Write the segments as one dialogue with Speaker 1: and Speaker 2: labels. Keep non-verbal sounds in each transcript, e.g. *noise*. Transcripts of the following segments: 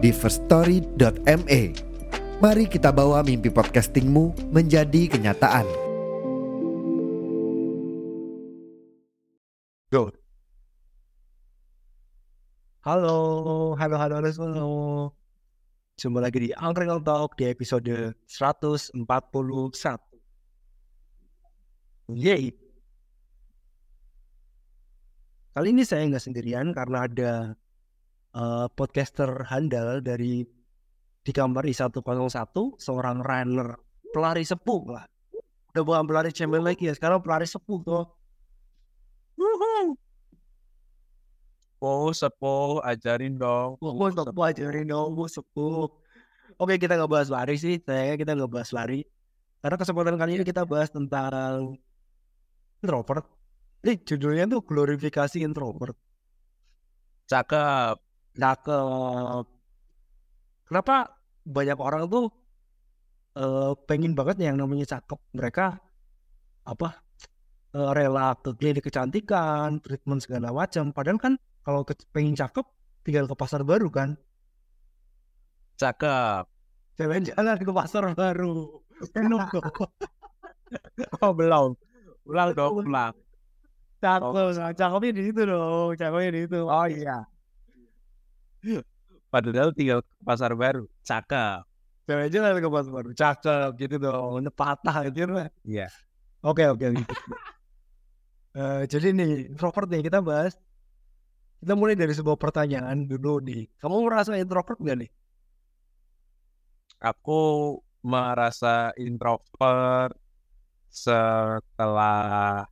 Speaker 1: di firststory.me. Mari kita bawa mimpi podcastingmu menjadi kenyataan.
Speaker 2: Go. Halo, halo, halo, halo, halo. Jumpa lagi di Angkringan Talk di episode 141. Yeay. Kali ini saya nggak sendirian karena ada uh, podcaster handal dari di kamar I101, seorang runner, pelari sepuh lah. Udah bukan pelari cemil lagi ya, sekarang pelari sepuh tuh.
Speaker 3: Oh, sepuh, ajarin dong.
Speaker 2: Oh, sepuh ajarin dong, oh, sepuh. Oke, kita nggak bahas lari sih, saya kita nggak bahas lari. Karena kesempatan kali ini kita bahas tentang introvert. Ini judulnya tuh glorifikasi introvert.
Speaker 3: Cakep.
Speaker 2: Cakep. Kenapa banyak orang tuh uh, pengen banget yang namanya cakep. Mereka apa uh, rela ke klinik kecantikan, treatment segala macam. Padahal kan kalau ke, pengen cakep tinggal ke pasar baru kan.
Speaker 3: Cakep.
Speaker 2: Jalan-jalan ke pasar baru. *laughs*
Speaker 3: oh belum. Ulang dong, *laughs* ulang.
Speaker 2: Cakep, oh. cakepnya di situ dong, cakepnya di situ.
Speaker 3: Oh iya. Padahal tinggal ke pasar baru, cakep.
Speaker 2: Cewek aja ke pasar baru, cakep gitu dong, ini patah gitu kan.
Speaker 3: Iya.
Speaker 2: Oke oke. uh, jadi nih, introvert nih kita bahas. Kita mulai dari sebuah pertanyaan dulu nih. Kamu merasa introvert gak nih?
Speaker 3: Aku merasa introvert setelah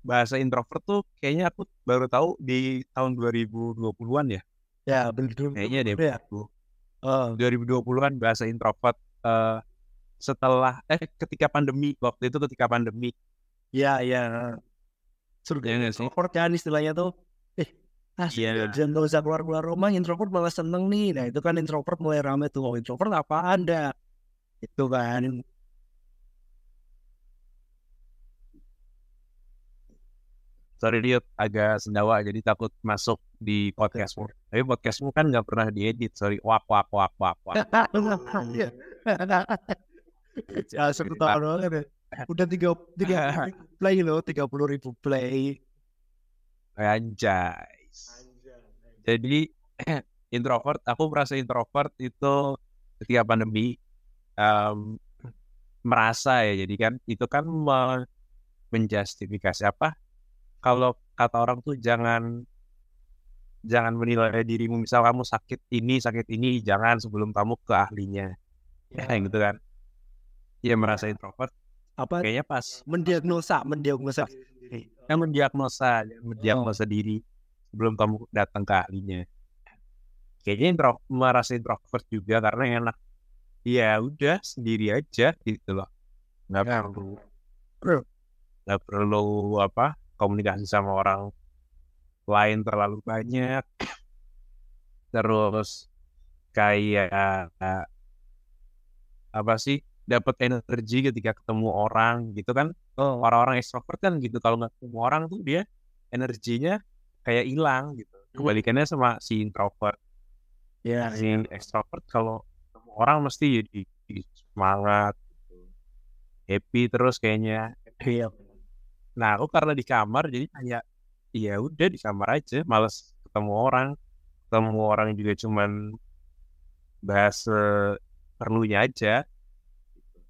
Speaker 3: bahasa introvert tuh kayaknya aku baru tahu di tahun 2020-an ya.
Speaker 2: Ya, betul.
Speaker 3: Kayaknya deh.
Speaker 2: Ya.
Speaker 3: Uh. 2020-an bahasa introvert uh, setelah eh ketika pandemi waktu itu ketika pandemi.
Speaker 2: Ya, ya. Suruh ya, introvert kan istilahnya tuh. Eh, asik ya. jangan gak usah keluar-keluar rumah, introvert malah seneng nih. Nah, itu kan introvert mulai rame tuh. Oh, introvert apa anda? Itu kan.
Speaker 3: Sorry dia agak sendawa jadi takut masuk di podcastmu. *laughs* Tapi podcastmu kan nggak pernah diedit, sorry. Wak wak wak wak wak. *laughs*
Speaker 2: ya satu tahun deh. Udah tiga tiga *laughs* play loh, tiga puluh ribu play.
Speaker 3: Anjay. Jadi *clears throat* introvert, aku merasa introvert itu ketika pandemi um, merasa ya. Jadi kan itu kan menjustifikasi apa kalau kata orang tuh jangan jangan menilai dirimu misal kamu sakit ini sakit ini jangan sebelum kamu ke ahlinya. Ya, ya *laughs* gitu kan. Ya merasa introvert
Speaker 2: apa
Speaker 3: kayaknya pas
Speaker 2: mendiagnosa mendiagnosa.
Speaker 3: Diri kan mendiagnosa mendiagnosa oh. diri sebelum kamu datang ke ahlinya. Kayaknya intro, merasa introvert juga karena enak. Ya udah sendiri aja gitu loh. Nggak ya. perlu nggak perlu apa komunikasi sama orang lain terlalu banyak terus kayak apa sih dapat energi ketika ketemu orang gitu kan oh. orang-orang ekstrovert kan gitu kalau nggak ketemu orang tuh dia energinya kayak hilang gitu hmm. kebalikannya sama si introvert
Speaker 2: ya yeah,
Speaker 3: si yeah. ekstrovert kalau ketemu orang mesti jadi semangat gitu. happy terus kayaknya
Speaker 2: iya
Speaker 3: Nah, aku karena di kamar jadi kayak ya udah di kamar aja, males ketemu orang. Ketemu orang juga cuman bahas perlunya aja.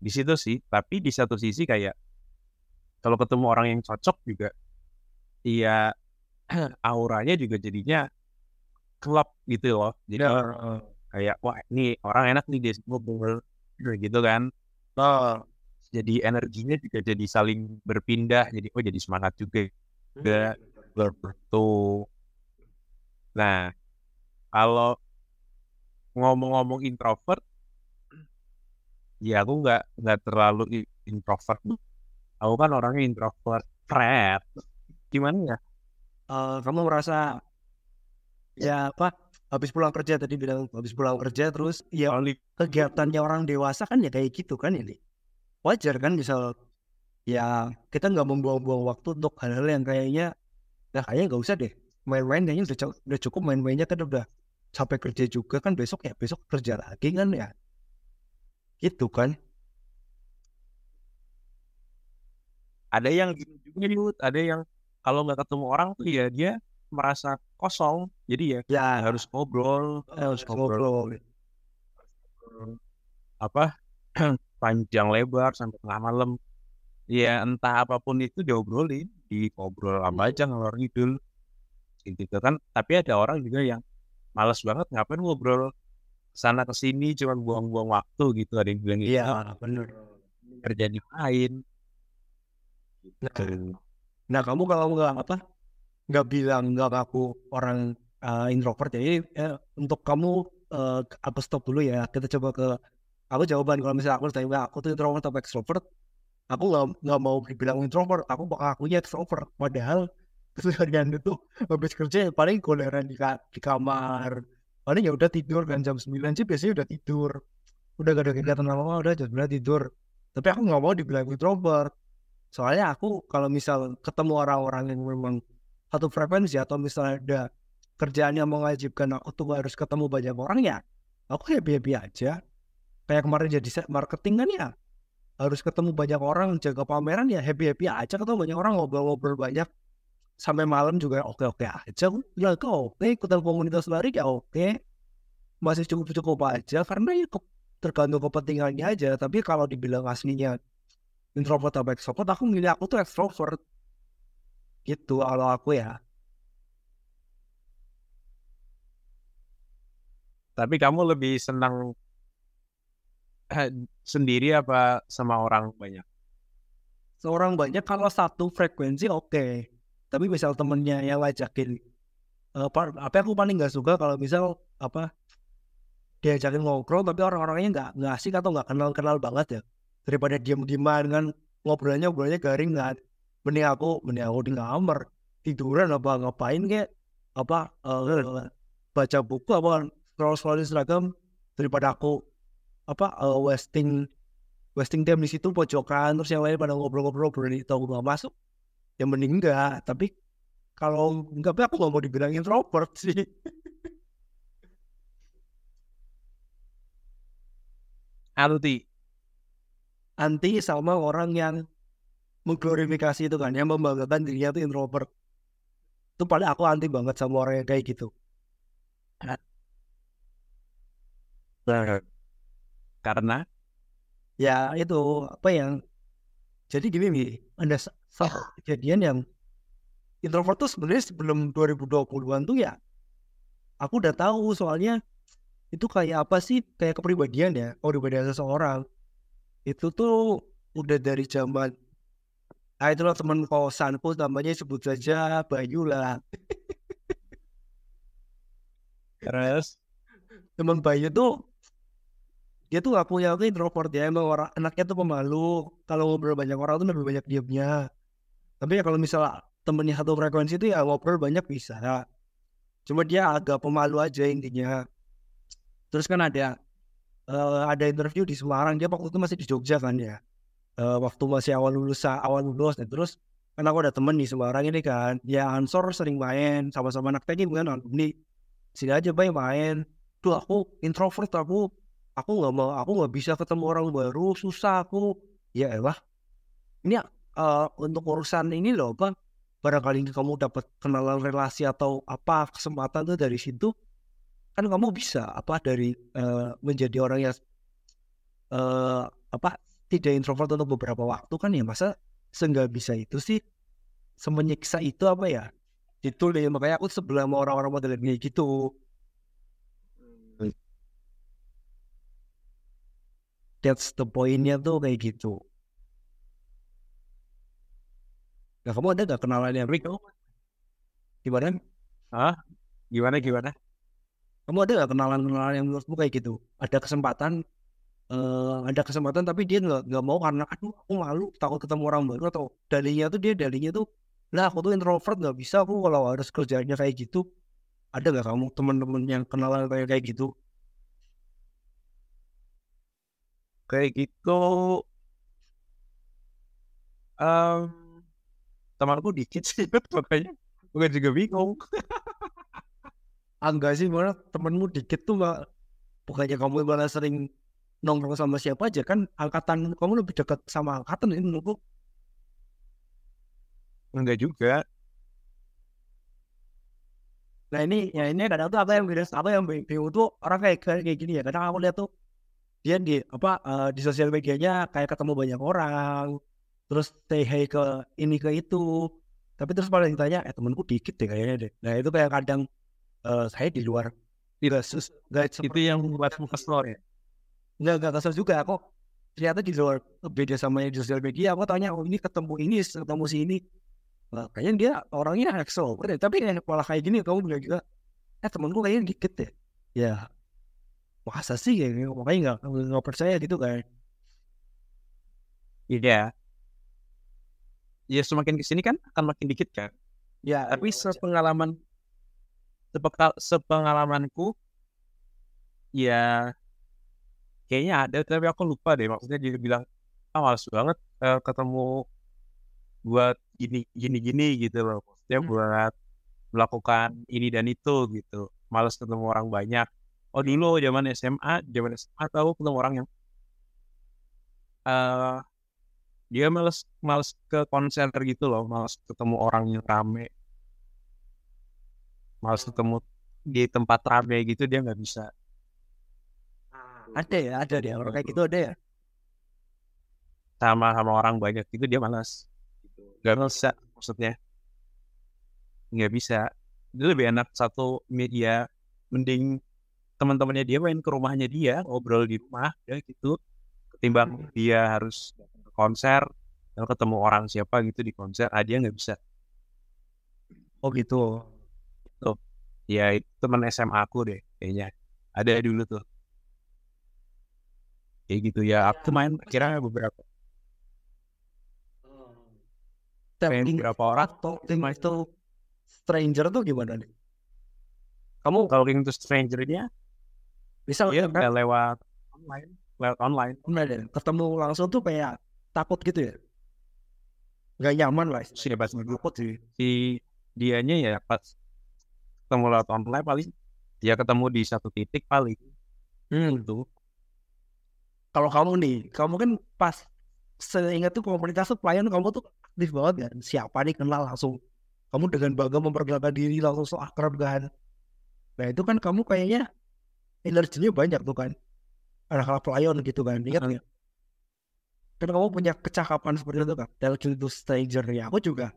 Speaker 3: Di situ sih, tapi di satu sisi kayak kalau ketemu orang yang cocok juga iya *clears throat* auranya juga jadinya klub gitu loh. Jadi uh, kayak wah ini orang enak nih dia ngobrol gitu kan.
Speaker 2: Uh,
Speaker 3: jadi energinya juga jadi saling berpindah jadi oh jadi semangat juga tuh nah kalau ngomong-ngomong introvert, ya aku nggak nggak terlalu introvert. Aku kan orangnya introvert, Fred. Gimana ya?
Speaker 2: Eh, kamu merasa ya apa habis pulang kerja tadi bilang habis pulang kerja terus ya kegiatannya orang dewasa kan ya kayak gitu kan ini wajar kan misal ya kita nggak membuang-buang waktu untuk hal-hal yang kayaknya ya kayaknya nggak usah deh main-main kayaknya udah, udah cukup main-mainnya kan udah capek kerja juga kan besok ya besok kerja lagi kan ya gitu kan
Speaker 3: ada yang juga Yud. ada yang kalau nggak ketemu orang tuh ya dia merasa kosong. Jadi ya
Speaker 2: ya
Speaker 3: harus ngobrol,
Speaker 2: harus ngobrol
Speaker 3: apa *clears throat* panjang lebar sampai tengah malam. Ya entah apa pun itu diobrolin, diobrol apa aja ngalor ngidul. Gitu kan. Tapi ada orang juga yang malas banget ngapain ngobrol sana ke sini cuma buang-buang waktu gitu. Ada yang bilang gitu.
Speaker 2: Iya bener.
Speaker 3: Kerjaan yang lain.
Speaker 2: Nah, nah kamu kalau nggak apa nggak bilang nggak aku orang uh, introvert jadi eh, untuk kamu eh, aku stop dulu ya. Kita coba ke aku jawaban kalau misalnya aku ditanya aku tuh introvert atau extrovert? Aku nggak nggak mau dibilang introvert. Aku bakal akunya extrovert. Padahal keseharian itu habis kerja ya paling goleran di, ka- di kamar. Paling ya udah tidur kan jam 9 sih biasanya udah tidur. Udah gak ada kegiatan apa udah jam 9 tidur. Tapi aku nggak mau dibilang introvert. Soalnya aku kalau misal ketemu orang-orang yang memang satu frekuensi atau misalnya ada kerjaan yang mewajibkan aku tuh harus ketemu banyak orang ya aku happy happy aja kayak kemarin jadi set marketing kan ya harus ketemu banyak orang jaga pameran ya happy happy aja ketemu banyak orang ngobrol-ngobrol banyak. Sampai malam juga oke oke aja ya kok oke ikutan komunitas lari ya oke. Masih cukup cukup aja karena ya tergantung kepentingannya aja. Tapi kalau dibilang aslinya introvert atau extrovert aku milih aku tuh extrovert. Gitu kalau aku ya.
Speaker 3: Tapi kamu lebih senang sendiri apa sama orang banyak?
Speaker 2: seorang banyak kalau satu frekuensi oke. Tapi misal temennya yang ngajakin eh, apa aku paling nggak suka kalau misal apa diajakin ngobrol tapi orang-orangnya nggak nggak asik atau nggak kenal kenal banget ya. Daripada diem dieman kan ngobrolnya ngobrolnya garing kan. Mending aku mending aku di kamar tiduran apa ngapain kayak apa eh, baca buku apa scroll scroll Instagram daripada aku apa eh, wasting wasting time di situ pojokan terus yang lain pada ngobrol-ngobrol berani tahu nggak masuk ya mending enggak tapi kalau enggak aku nggak mau dibilang introvert sih.
Speaker 3: Aluti,
Speaker 2: anti sama orang yang mengglorifikasi itu kan yang membanggakan dirinya itu introvert. Itu paling aku anti banget sama orang yang kayak gitu
Speaker 3: karena?
Speaker 2: Ya itu apa yang jadi gini nih ada sa- satu kejadian yang introvert tuh sebenarnya sebelum 2020-an tuh ya aku udah tahu soalnya itu kayak apa sih kayak kepribadian ya kepribadian seseorang. Itu tuh udah dari zaman ah itulah teman kosanku namanya sebut saja Bayu lah.
Speaker 3: Terus?
Speaker 2: Teman Bayu tuh dia tuh aku introvert ya emang orang anaknya tuh pemalu. Kalau ngobrol banyak orang tuh lebih banyak diamnya tapi ya kalau misalnya temennya satu frekuensi itu ya ngobrol banyak bisa. Cuma dia agak pemalu aja intinya. Terus kan ada eh, ada interview di Semarang. Dia waktu itu masih di Jogja kan ya. Eh, waktu masih awal lulus awal lulus. Dan terus kan aku ada temen di Semarang ini kan. Ya Ansor sering main sama-sama anak teknik kan alumni. Sini aja bay main. Tuh aku introvert aku aku nggak mau aku nggak bisa ketemu orang baru susah aku. Ya elah. Ini eh, untuk urusan ini loh apa barangkali kamu dapat kenalan relasi atau apa kesempatan tuh dari situ kan kamu bisa apa dari eh, menjadi orang yang eh, apa tidak introvert untuk beberapa waktu kan ya. Masa seenggak bisa itu sih? Semenyiksa itu apa ya? Itu deh makanya aku sebelah sama orang-orang model kayak gitu that's the pointnya tuh kayak gitu. Nah kamu ada gak kenalan yang Rick gimana?
Speaker 3: Gimana gimana?
Speaker 2: kamu ada nggak kenalan-kenalan yang menurutmu kayak gitu? Ada kesempatan eh ada kesempatan tapi dia nggak nggak mau karena aduh aku malu takut ketemu orang baru atau dalinya tuh dia dalinya tuh lah aku tuh introvert nggak bisa aku kalau harus kerjanya kayak gitu. Ada nggak kamu teman-teman yang kenalan kayak kayak gitu
Speaker 3: kayak gitu. Em temanku dikit sih *laughs* makanya gue juga bingung.
Speaker 2: Ah enggak sih malah temenmu dikit tuh nggak bukannya kamu malah sering nongkrong sama siapa aja kan? Angkatan kamu lebih dekat sama angkatan ini menurutku.
Speaker 3: Enggak juga.
Speaker 2: Nah ini ya ini kadang tuh apa yang beda apa yang bingung tuh orang kayak kayak kayak gini ya. Kadang aku lihat tuh dia di apa eh, di sosial medianya kayak ketemu banyak orang terus say hi ke ini ke itu. Tapi terus pada ditanya eh temenku dikit deh kayaknya deh. Nah itu kayak kadang eh, saya di luar tidak
Speaker 3: itu yang membuatmu kesel ya?
Speaker 2: Nggak nggak kesel juga. Aku ternyata di luar beda sama yang di sosial media. Aku tanya oh ini ketemu ini ketemu si ini. Nah, kayaknya dia orangnya extrovert. Tapi malah kayak gini kamu bilang juga, eh temanku kayaknya dikit deh. Ya, masa sih kayak gitu? makanya nggak nggak percaya gitu kan.
Speaker 3: iya. Ya semakin ke sini kan akan makin dikit kan
Speaker 2: Ya,
Speaker 3: tapi
Speaker 2: iya,
Speaker 3: sepengalaman sepekal sepengalamanku ya kayaknya ada tapi aku lupa deh. Maksudnya dia bilang ah males banget eh, ketemu buat gini gini gini gitu loh. Maksudnya
Speaker 2: Hmm.
Speaker 3: buat melakukan ini dan itu gitu. Males ketemu orang banyak oh dulu zaman SMA zaman SMA tahu ketemu orang yang eh dia males males ke konser gitu loh males ketemu orang yang rame. Males ketemu di tempat rame gitu dia nggak bisa.
Speaker 2: Ada ya, ada deh orang kayak gitu ada ya.
Speaker 3: sama sama orang banyak gitu dia malas nggak bisa maksudnya. Nggak bisa. Dia lebih enak satu media mending teman-temannya dia main ke rumahnya dia ngobrol di rumah ya gitu. Ketimbang dia harus datang ke konser dan ketemu orang siapa gitu di konser ah dia nggak bisa.
Speaker 2: Oh gitu.
Speaker 3: ya itu teman SMA aku deh kayaknya. Ada dulu tuh. Kayak gitu ya aku main kira beberapa main beberapa orang.
Speaker 2: talking itu stranger tuh gimana nih? Kamu
Speaker 3: talking to stranger-nya
Speaker 2: bisa
Speaker 3: Iya,
Speaker 2: kan
Speaker 3: lewat online, lewat online.
Speaker 2: online deh, ketemu langsung tuh kayak takut gitu ya? Gak nyaman lah.
Speaker 3: Si hebat
Speaker 2: Takut sih.
Speaker 3: si dianya ya pas ketemu lewat online paling dia ketemu di satu titik paling
Speaker 2: Hmm.
Speaker 3: gitu.
Speaker 2: kalau kamu nih, kamu kan pas seingat tuh komunitas tuh pelayan kamu tuh aktif banget kan. Siapa nih kenal langsung. Kamu dengan bangga memperkenalkan diri langsung so akrab kan. Nah itu kan kamu kayaknya energinya banyak tuh kan. Anak-anak pelayan gitu kan. Ingat nggak? Kan kamu punya kecakapan seperti itu kan. Talking to stranger ya. Aku juga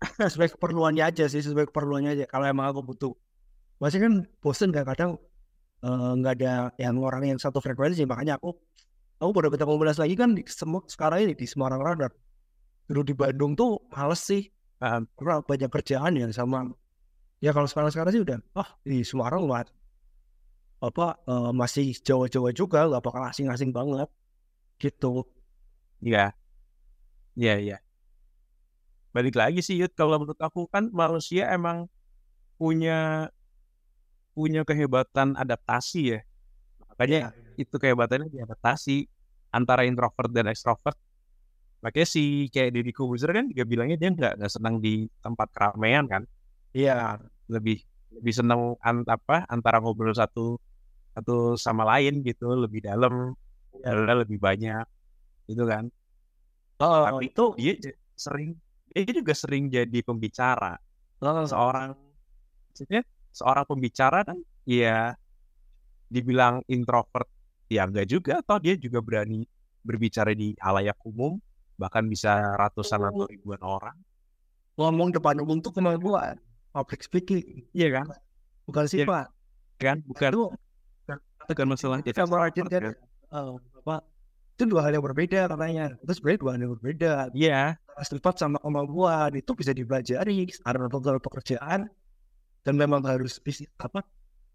Speaker 2: *laughs* sesuai keperluannya aja sih. Sesuai keperluannya aja. Kalau emang aku butuh. Masih kan bosen kan kadang eh, nggak ada yang orang yang satu frekuensi makanya aku aku baru kita ngobrol lagi kan di semua sekarang ini di Semarang Radar dulu di Bandung tuh males sih karena banyak kerjaan ya sama ya kalau sekarang sekarang sih udah ah di Semarang lah apa eh, masih Jawa-Jawa juga nggak bakal asing-asing banget gitu
Speaker 3: Iya. Iya, iya. Balik lagi sih Yud, kalau menurut aku kan manusia emang punya punya kehebatan adaptasi ya. Makanya itu kehebatannya diadaptasi antara introvert dan extrovert. Makanya si kayak Deddy Corbuzier kan juga bilangnya dia nggak nggak senang di tempat keramaian kan.
Speaker 2: iya
Speaker 3: lebih lebih senang an, apa antara ngobrol satu satu sama lain gitu lebih dalam ngobrolnya lebih banyak gitu kan.
Speaker 2: Oh,
Speaker 3: tapi
Speaker 2: itu
Speaker 3: dia sering dia juga sering jadi pembicara.
Speaker 2: Oh,
Speaker 3: seorang maksudnya seorang pembicara kan ya dibilang introvert ya enggak juga toh dia juga berani berbicara di halayak umum bahkan bisa ratusan atau ribuan orang.
Speaker 2: Ngomong depan umum tuh kemampuan public speaking
Speaker 3: iya kan?
Speaker 2: bukan sifat
Speaker 3: kan? Bukan.
Speaker 2: Itu
Speaker 3: bukan masalah
Speaker 2: itu sama aja kan. eh, apa itu dua hal yang berbeda katanya. Itu sebenarnya dua hal yang berbeda.
Speaker 3: Iya.
Speaker 2: Sifat sama kemampuan itu bisa dipelajari. Karena beberapa pekerjaan dan memang harus bisa apa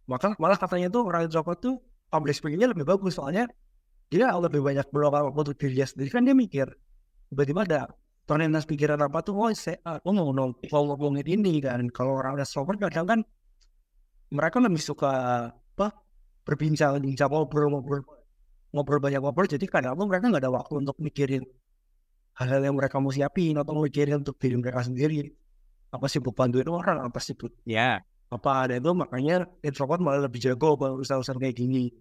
Speaker 2: maka malah katanya tuh orang introvert tuh public speakingnya lebih bagus. Soalnya dia lebih banyak waktu untuk diri sendiri. Kan dia mikir tiba-tiba ada terlintas pikiran apa tuh oh saya aku mau ngomong mau ngomongin ini kan. Kalau orang extrovert kadang kan mereka lebih suka apa berbincang bincang ngobrol ngobrol ngobrol banyak ngobrol jadi kadang tuh mereka nggak ada waktu untuk mikirin hal-hal yang mereka mau siapin atau mikirin untuk diri mereka sendiri. Apa sih bantuin orang apa sih
Speaker 3: Ya,
Speaker 2: apa ada itu makanya introvert malah lebih jago kalau urusan-urusan kayak gini.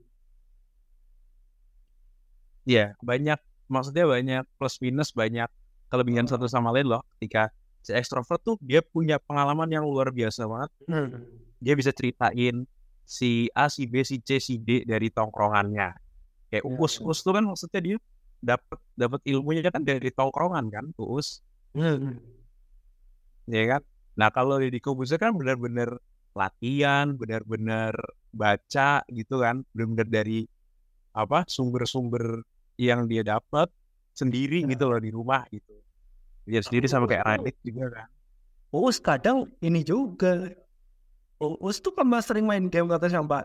Speaker 3: Ya banyak maksudnya banyak plus minus banyak kelebihan satu sama lain loh. Ketika si ekstrovert tuh dia punya pengalaman yang luar biasa banget. Dia bisa ceritain si A si B si C si D dari tongkrongannya. Kayak
Speaker 2: Ya,
Speaker 3: uus
Speaker 2: ya.
Speaker 3: uus tuh kan maksudnya dia dapat dapat ilmunya kan dari tongkrongan kan uus. Ya kan? Nah kalau di Kobuser kan benar-benar latihan benar-benar baca gitu kan benar-benar dari apa sumber-sumber yang dia dapat sendiri
Speaker 2: Ya.
Speaker 3: gitu loh di rumah gitu. Dia sendiri sama kayak Radit juga kan.
Speaker 2: Uus kadang ini juga Uus tuh kan sering main game katanya sampai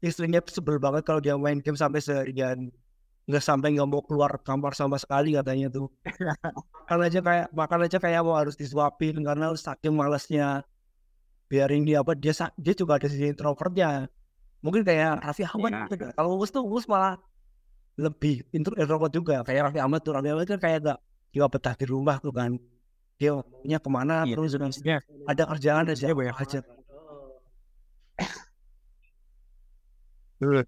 Speaker 2: istrinya sebel banget kalau dia main game sampai seharian. Nggak sampai nggak mau keluar kamar sama sekali katanya tuh. Makan aja kayak makan aja kayak mau harus disuapin karena saking malasnya biarin dia apa dia dia juga ada sisi introvertnya. Mungkin kayak Raffi Ahmad gitu. kalau Uus tuh Uus malah lebih intro introvert juga. Kayak Raffi Ahmad tuh Raffi Ahmad kan kayak gak dia betah di rumah tuh kan. Dia maunya ke mana
Speaker 3: Iya,
Speaker 2: terus dengan
Speaker 3: maksudnya
Speaker 2: ada kerjaan aja
Speaker 3: Iya, banyak
Speaker 2: aja
Speaker 3: Betul.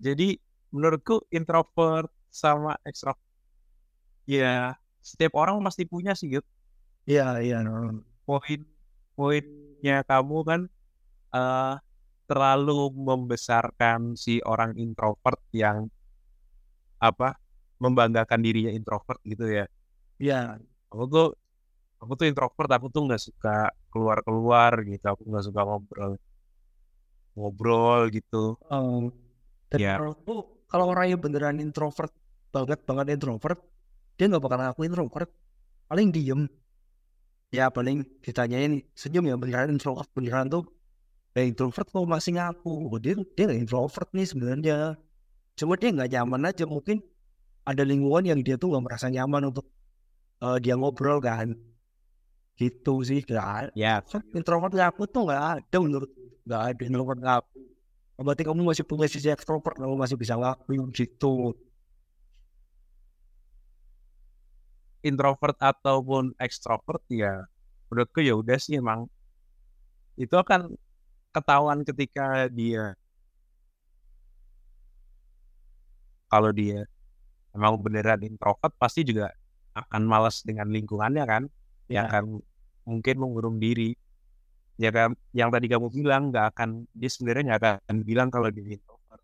Speaker 3: Jadi menurutku introvert sama ekstrovert ya setiap orang pasti punya sih gitu.
Speaker 2: iya iya no.
Speaker 3: Poin poinnya kamu kan eh terlalu membesarkan si orang introvert yang apa membanggakan dirinya introvert gitu ya.
Speaker 2: iya
Speaker 3: Aku tuh aku tuh introvert, aku tuh nggak suka keluar-keluar gitu, aku nggak suka ngobrol ngobrol gitu.
Speaker 2: um, dan
Speaker 3: Ya.
Speaker 2: menurutku kalau orang yang beneran introvert banget banget introvert dia nggak bakal ngaku introvert. Paling diem. Ya paling ditanyain senyum ya beneran introvert? Beneran tuh ya introvert kok masih ngaku? Oh, dia dia introvert nih sebenarnya. Cuma dia nggak nyaman aja mungkin ada lingkungan yang dia tuh nggak merasa nyaman untuk eh, dia ngobrol kan. Gitu sih kan
Speaker 3: Ya,
Speaker 2: introvert ngaku tuh nggak ada menurut nggak ada introvert ngaku berarti kamu masih punya sisi ekstrovert kamu masih bisa ngaku gitu.
Speaker 3: Introvert ataupun ekstrovert ya menurutku ya udah sih emang. Itu akan ketahuan ketika dia kalau dia emang beneran introvert pasti juga akan malas dengan lingkungannya kan. Yang
Speaker 2: Ya.
Speaker 3: akan mungkin mengurung diri ya kan yang tadi kamu bilang nggak akan dia sebenarnya nggak akan bilang kalau dia introvert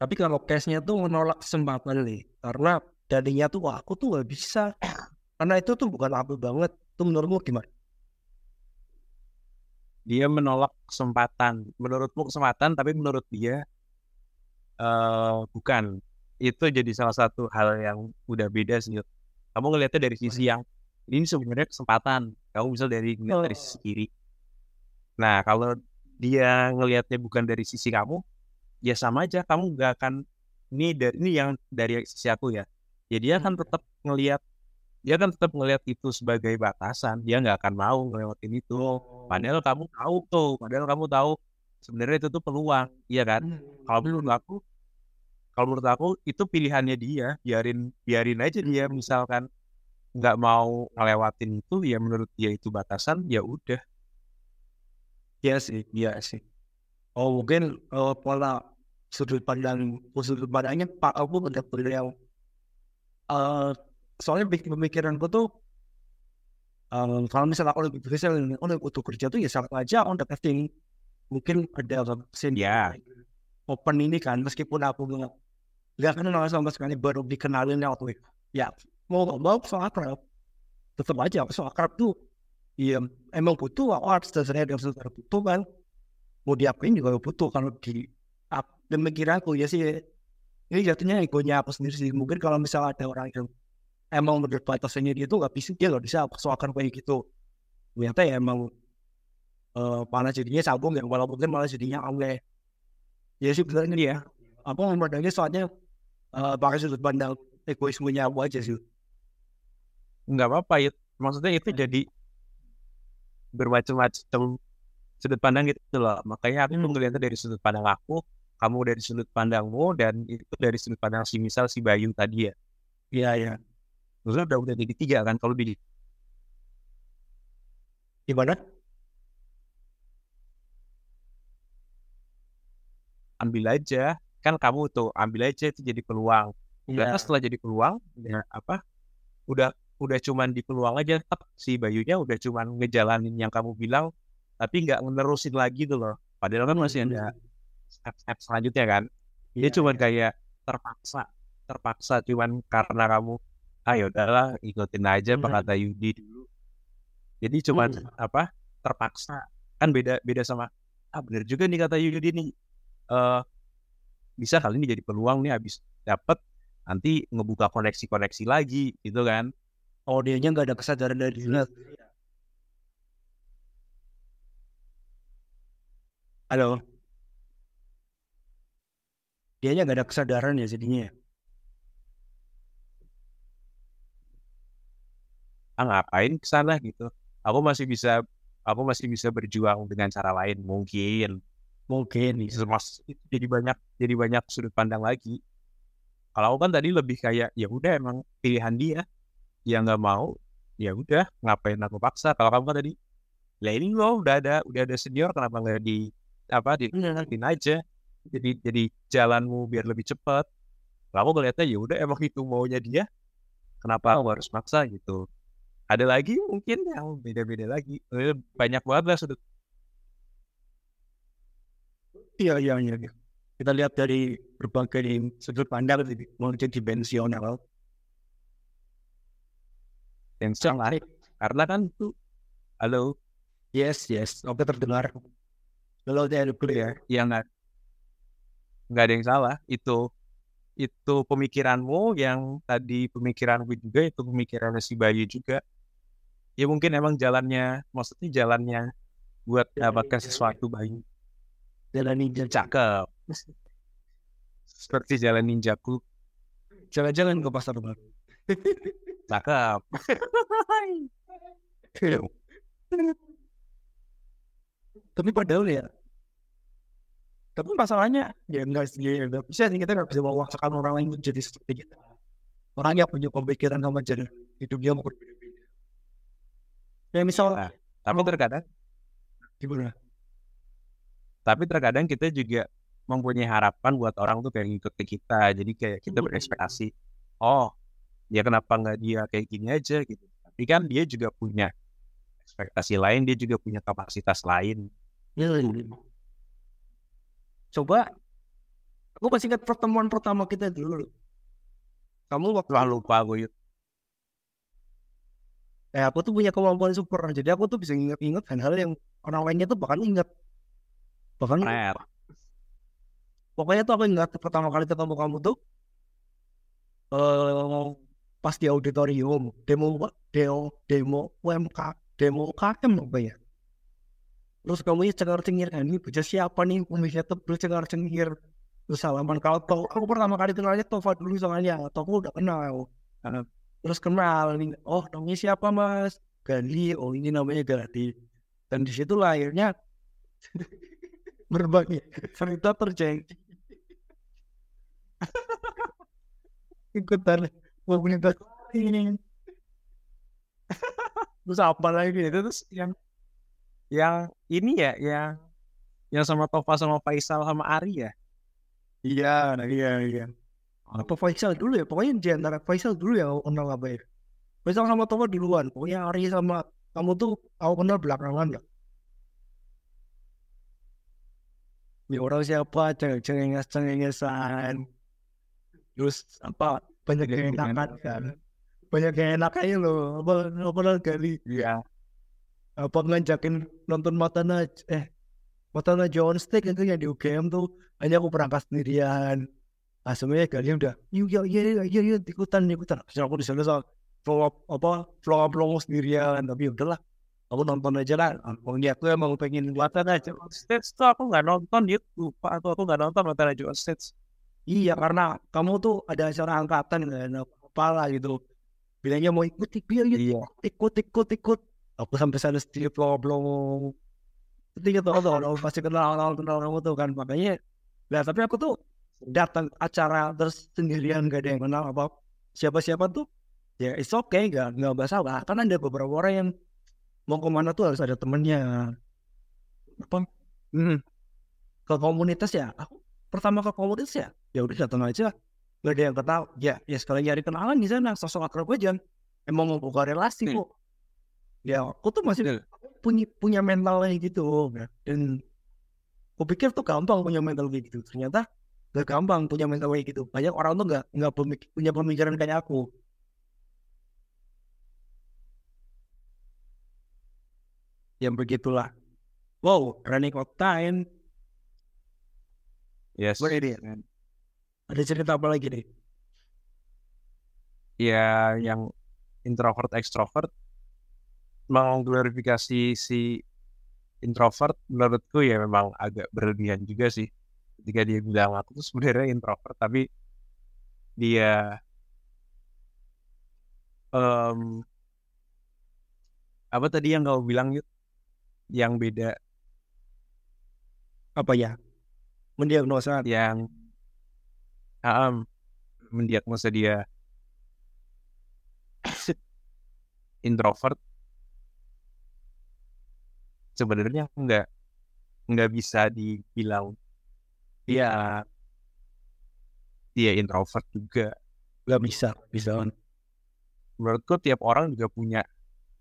Speaker 2: tapi kalau case-nya tuh menolak kesempatan nih karena dadinya tuh wah aku tuh nggak bisa *clears throat* karena itu tuh bukan aku banget tuh menurutmu gimana
Speaker 3: dia menolak kesempatan. Menurutmu kesempatan, tapi menurut dia eh bukan. Itu jadi salah satu hal yang udah beda sih. Kamu ngelihatnya dari sisi yang ini sebenarnya kesempatan. Kamu bisa dari ngeliat dari sisi kiri. Nah, kalau dia ngelihatnya bukan dari sisi kamu, ya sama aja. Kamu nggak akan ini dari ini yang dari sisi aku ya. Ya dia akan tetap ngelihat dia kan tetap ngelihat itu sebagai batasan. Dia nggak akan mau ngelewatin itu. Padahal kamu tahu tuh, padahal kamu tahu sebenarnya itu tuh peluang, iya kan? Kalau menurut aku, kalau menurut aku itu pilihannya dia, biarin biarin aja dia misalkan nggak mau ngelewatin itu, ya menurut dia itu batasan, ya udah.
Speaker 2: Iya sih, iya sih. Oh mungkin eh, pola sudut pandang sudut pandangnya Pak aku udah beliau. Eh soalnya pemikiranku tuh eh, kalau misalnya aku lebih bisa lebih butuh kerja tuh ya sama aja on the casting mungkin ada scene
Speaker 3: Ya.
Speaker 2: open ini kan meskipun aku nggak nggak kenal sama sekali baru dikenalin waktu itu. Ya mau nggak mau soal akrab tetap aja soal akrab tuh Iya, emang butuh aku harus dasarnya dia saudara butuh kan. Mau diapain juga butuh kalau di ap- pemikiranku ya sih. Ini jatuhnya egonya aku sendiri sih. Mungkin kalau misalnya ada orang yang emang menurut batasannya dia tuh nggak bisa dia nggak bisa soalkan kayak gitu. Ternyata ya emang eh, malah jadinya sambung yang walaupun malah jadinya aneh ya sih benar ini ya apa memandangnya soalnya eh, pakai sudut pandang egoismenya aku aja sih
Speaker 3: nggak apa-apa ya. Maksudnya itu jadi bermacam-macam sudut pandang gitu loh. Makanya aku
Speaker 2: Hmm.
Speaker 3: ngeliatnya dari sudut pandang aku kamu dari sudut pandangmu dan itu dari sudut pandang si misal si Bayu tadi ya.
Speaker 2: Iya iya.
Speaker 3: Maksudnya udah udah jadi tiga kan kalau di
Speaker 2: gimana?
Speaker 3: Ambil aja. Kan kamu tuh ambil aja itu jadi peluang.
Speaker 2: Iya.
Speaker 3: Ternyata setelah jadi peluang ya apa udah udah cuman di peluang aja tetap si Bayunya udah cuman ngejalanin yang kamu bilang tapi nggak nerusin lagi tuh loh padahal kan masih ada step-step selanjutnya kan dia
Speaker 2: Iya,
Speaker 3: cuman
Speaker 2: iya.
Speaker 3: kayak terpaksa terpaksa cuman karena kamu ah ya udahlah ikutin aja apa
Speaker 2: Mhm.
Speaker 3: kata Yudi dulu jadi cuman
Speaker 2: Mhm.
Speaker 3: apa terpaksa kan beda beda sama ah bener juga nih kata Yudi nih eh bisa kali ini jadi peluang nih habis dapat nanti ngebuka koneksi-koneksi lagi gitu kan
Speaker 2: oh dianya nggak ada kesadaran dari dirinya halo? Dianya nggak ada kesadaran ya jadinya
Speaker 3: ah ngapain ke sana gitu? Aku masih bisa aku masih bisa berjuang dengan cara lain mungkin.
Speaker 2: Mungkin
Speaker 3: mas itu jadi banyak jadi banyak sudut pandang lagi. Kalau aku kan tadi lebih kayak ya udah emang pilihan dia dia nggak mau ya udah ngapain aku paksa? Kalau kamu kan tadi lah ini loh udah ada udah ada senior kenapa nggak di apa di aja? Jadi jadi jalanmu biar lebih cepat aku ngeliatnya ya udah emang itu maunya dia kenapa aku harus maksa gitu. Ada lagi mungkin yang beda-beda lagi. Banyak banget lah sudut.
Speaker 2: Iya, iya, iya. iya. Kita lihat dari berbagai sudut pandang gitu, mungkin dimensional.
Speaker 3: Yang salah karena kan itu halo
Speaker 2: Yes, yes. Oke, terdengar. Kalau saya clear.
Speaker 3: yang nggak nggak ada yang salah itu itu pemikiranmu yang tadi pemikiranku juga itu pemikirannya si Bayu juga ya mungkin emang jalannya maksudnya jalannya buat dapatkan sesuatu Bayu
Speaker 2: Jalan ninja.
Speaker 3: cakep seperti jalan ninjaku
Speaker 2: Jangan-jangan ke pasar baru. *laughs*
Speaker 3: cakep *laughs*
Speaker 2: Tapi padahal ya. Tapi masalahnya ya enggak sih, ya enggak bisa sih kita nggak bisa memaksakan orang lain menjadi seperti kita. Orang yang punya pemikiran sama jalan hidupnya mau berbeda-beda. Ya misal
Speaker 3: Nah, tapi terkadang
Speaker 2: gimana?
Speaker 3: tapi terkadang kita juga mempunyai harapan buat orang tuh kayak ngikut ke kita jadi kayak kita berekspektasi oh ya kenapa nggak dia kayak gini aja gitu tapi kan dia juga punya ekspektasi lain dia juga punya kapasitas lain
Speaker 2: Ya, Coba, aku masih ingat pertemuan pertama kita dulu. Kamu waktu
Speaker 3: Wah lupa gue Yud.
Speaker 2: eh aku tuh punya kemampuan super, jadi aku tuh bisa ingat-ingat hal-hal yang orang lainnya tuh bahkan ingat. Bahkan
Speaker 3: Rare.
Speaker 2: pokoknya tuh aku ingat pertama kali ketemu kamu tuh eh pas di auditorium demo demo demo UMK demo UKM apa ya? Terus kamu cengar cengir? Ini bocah siapa nih? Kumisnya tebel cengar cengir. Terus salaman kalau tau aku pertama kali kenalnya Tova dulu soalnya. Tova udah kenal. Nah, terus kenal nih. Oh namanya siapa mas? Gali. Oh ini namanya Gali. Dan di situ lahirnya *laughs* berbagai cerita terjadi. *laughs* Ikutan komunitas ini. *laughs* Terus apa lagi
Speaker 3: itu terus yang yang ini ya yang yang sama Tova sama Faisal sama Ari ya?
Speaker 2: Iya nah, iya iya. Apa Faisal dulu ya? Pokoknya di antara Faisal dulu ya aku kenal apa ya? Faisal sama Tova duluan. Pokoknya Ari sama kamu tuh aku kenal belakangan lah. Ya orang siapa? Cengenges cengengesan terus apa banyak yang enakan kan? Banyak yang enakannya loh. Apa apa kali
Speaker 3: iya.
Speaker 2: Apa ngajakin nonton Matana eh Matana John Stick itu yang di UGM tuh. Hanya aku berangkat sendirian. Ah sebenarnya kali udah iya iya iya iya iya ikutan ikutan. Terus aku di sana soal flow up apa flow up flow sendirian. Tapi ya udahlah aku nonton aja lah. Dia aku emang pengen
Speaker 3: Nonton aja stage tuh aku nggak nonton lupa atau aku nggak nonton aja on stage.
Speaker 2: Iya karena kamu tuh ada acara angkatan kan apa lah gitu. Bilangnya mau ikut ikut
Speaker 3: Iya.
Speaker 2: ikut ikut ikut. Aku sampai sana sedikit belum belum ketika tuh tuh pasti kenal kenal kenal kamu tuh kan. Makanya nah tapi aku tuh datang acara terus sendirian gak ada yang kenal apa. Siapa siapa tuh ya it's okay gak nggak masalah. Kan ada beberapa orang yang mau ke mana tuh harus ada temennya. Apa? Hmm, ke komunitas ya aku pertama ke komunitas ya ya udah datang aja. Gak ada yang kenal ya ya sekali nyari kenalan di sana sosok akrab aja. Emang mau buka relasi
Speaker 3: Hmm.
Speaker 2: kok. Ya aku tuh masih punya punya mental kayak gitu ya. dan aku pikir tuh gampang punya mental kayak gitu. Ternyata gak gampang punya mental kayak gitu. Banyak orang tuh nggak nggak pemik- punya pemikiran kayak aku. Yang begitulah. Wow running out time
Speaker 3: Yes.
Speaker 2: Boleh deh. ada cerita apa lagi nih
Speaker 3: ya yang introvert extrovert mengglorifikasi si introvert menurutku ya memang agak berlebihan juga sih ketika dia bilang aku tuh sebenarnya introvert tapi dia em, apa tadi yang kau bilang Yud? yang beda
Speaker 2: apa ya mendiagnosa.
Speaker 3: Yang em, mendiagnosa dia *clears throat* introvert. Sebenarnya nggak nggak bisa dibilang dia dia introvert juga.
Speaker 2: Nggak bisa bisa
Speaker 3: menurutku tiap orang juga punya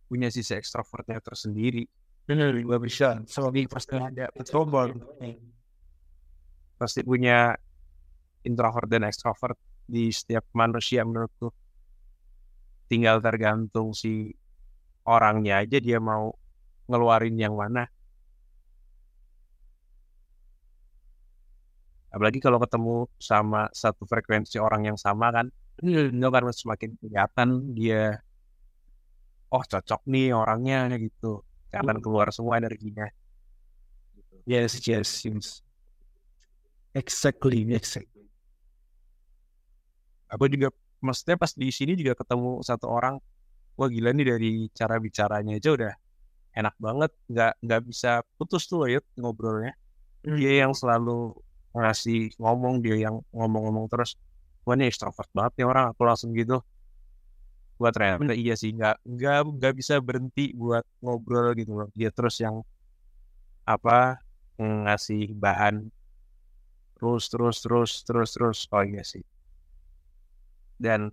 Speaker 3: punya sisi ekstrovertnya tersendiri.
Speaker 2: Benar nggak bisa. Sebagai pasti ada betul
Speaker 3: pasti punya introvert dan ekstrovert di setiap manusia menurutku. Tinggal tergantung si orangnya aja dia mau ngeluarin yang mana. Apalagi kalau ketemu sama satu frekuensi orang yang sama kan *clears throat* itu kan semakin kelihatan dia oh cocok nih orangnya gitu. Akan keluar semua energinya.
Speaker 2: Yes yes yes exactly exactly.
Speaker 3: Aku juga maksudnya pas di sini juga ketemu satu orang wah gila nih dari cara bicaranya aja udah enak banget nggak nggak bisa putus tuh ya ngobrolnya. Dia yang selalu ngasih ngomong dia yang ngomong-ngomong terus wah ini extrovert banget nih orang aku langsung gitu. Buat ternyata iya sih nggak nggak nggak bisa berhenti buat ngobrol gitu loh. Dia terus yang apa ngasih bahan terus terus terus terus terus. Oh iya sih. Dan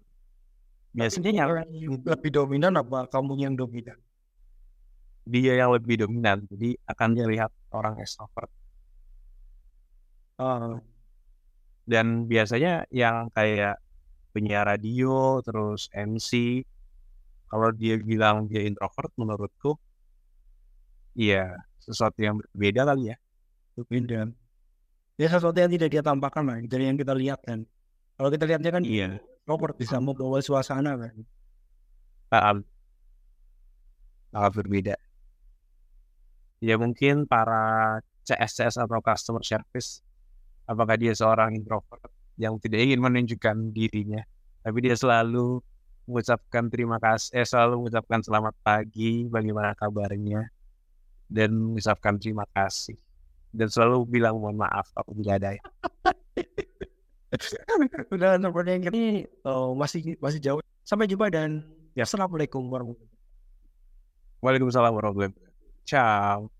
Speaker 3: biasanya yang
Speaker 2: orang yang lebih dominan apa kamu yang dominan?
Speaker 3: Dia yang lebih dominan jadi akan dilihat orang extrovert
Speaker 2: Ah,
Speaker 3: dan biasanya yang kayak penyiar radio terus MC kalau dia bilang dia introvert menurutku iya sesuatu yang berbeda kali ya.
Speaker 2: Beda ya sesuatu yang tidak dia tampakkan lah dari yang kita lihat kan. Kalau kita lihatnya kan
Speaker 3: iya.
Speaker 2: Robert bisa membawa suasana kan
Speaker 3: paham. Sangat berbeda. Ya mungkin para CSCS atau customer service apakah dia seorang introvert yang tidak ingin menunjukkan dirinya tapi dia selalu mengucapkan terima kasih eh selalu mengucapkan selamat pagi bagaimana kabarnya dan mengucapkan terima kasih dan selalu bilang mohon maaf apabila ada. *laughs*
Speaker 2: Udah seperti yang ini oh, masih masih jauh. Sampai jumpa dan
Speaker 3: Ya.
Speaker 2: assalamualaikum warahmatullahi
Speaker 3: Waalaikumsalam warahmatullahi wabarakatuh. Ciao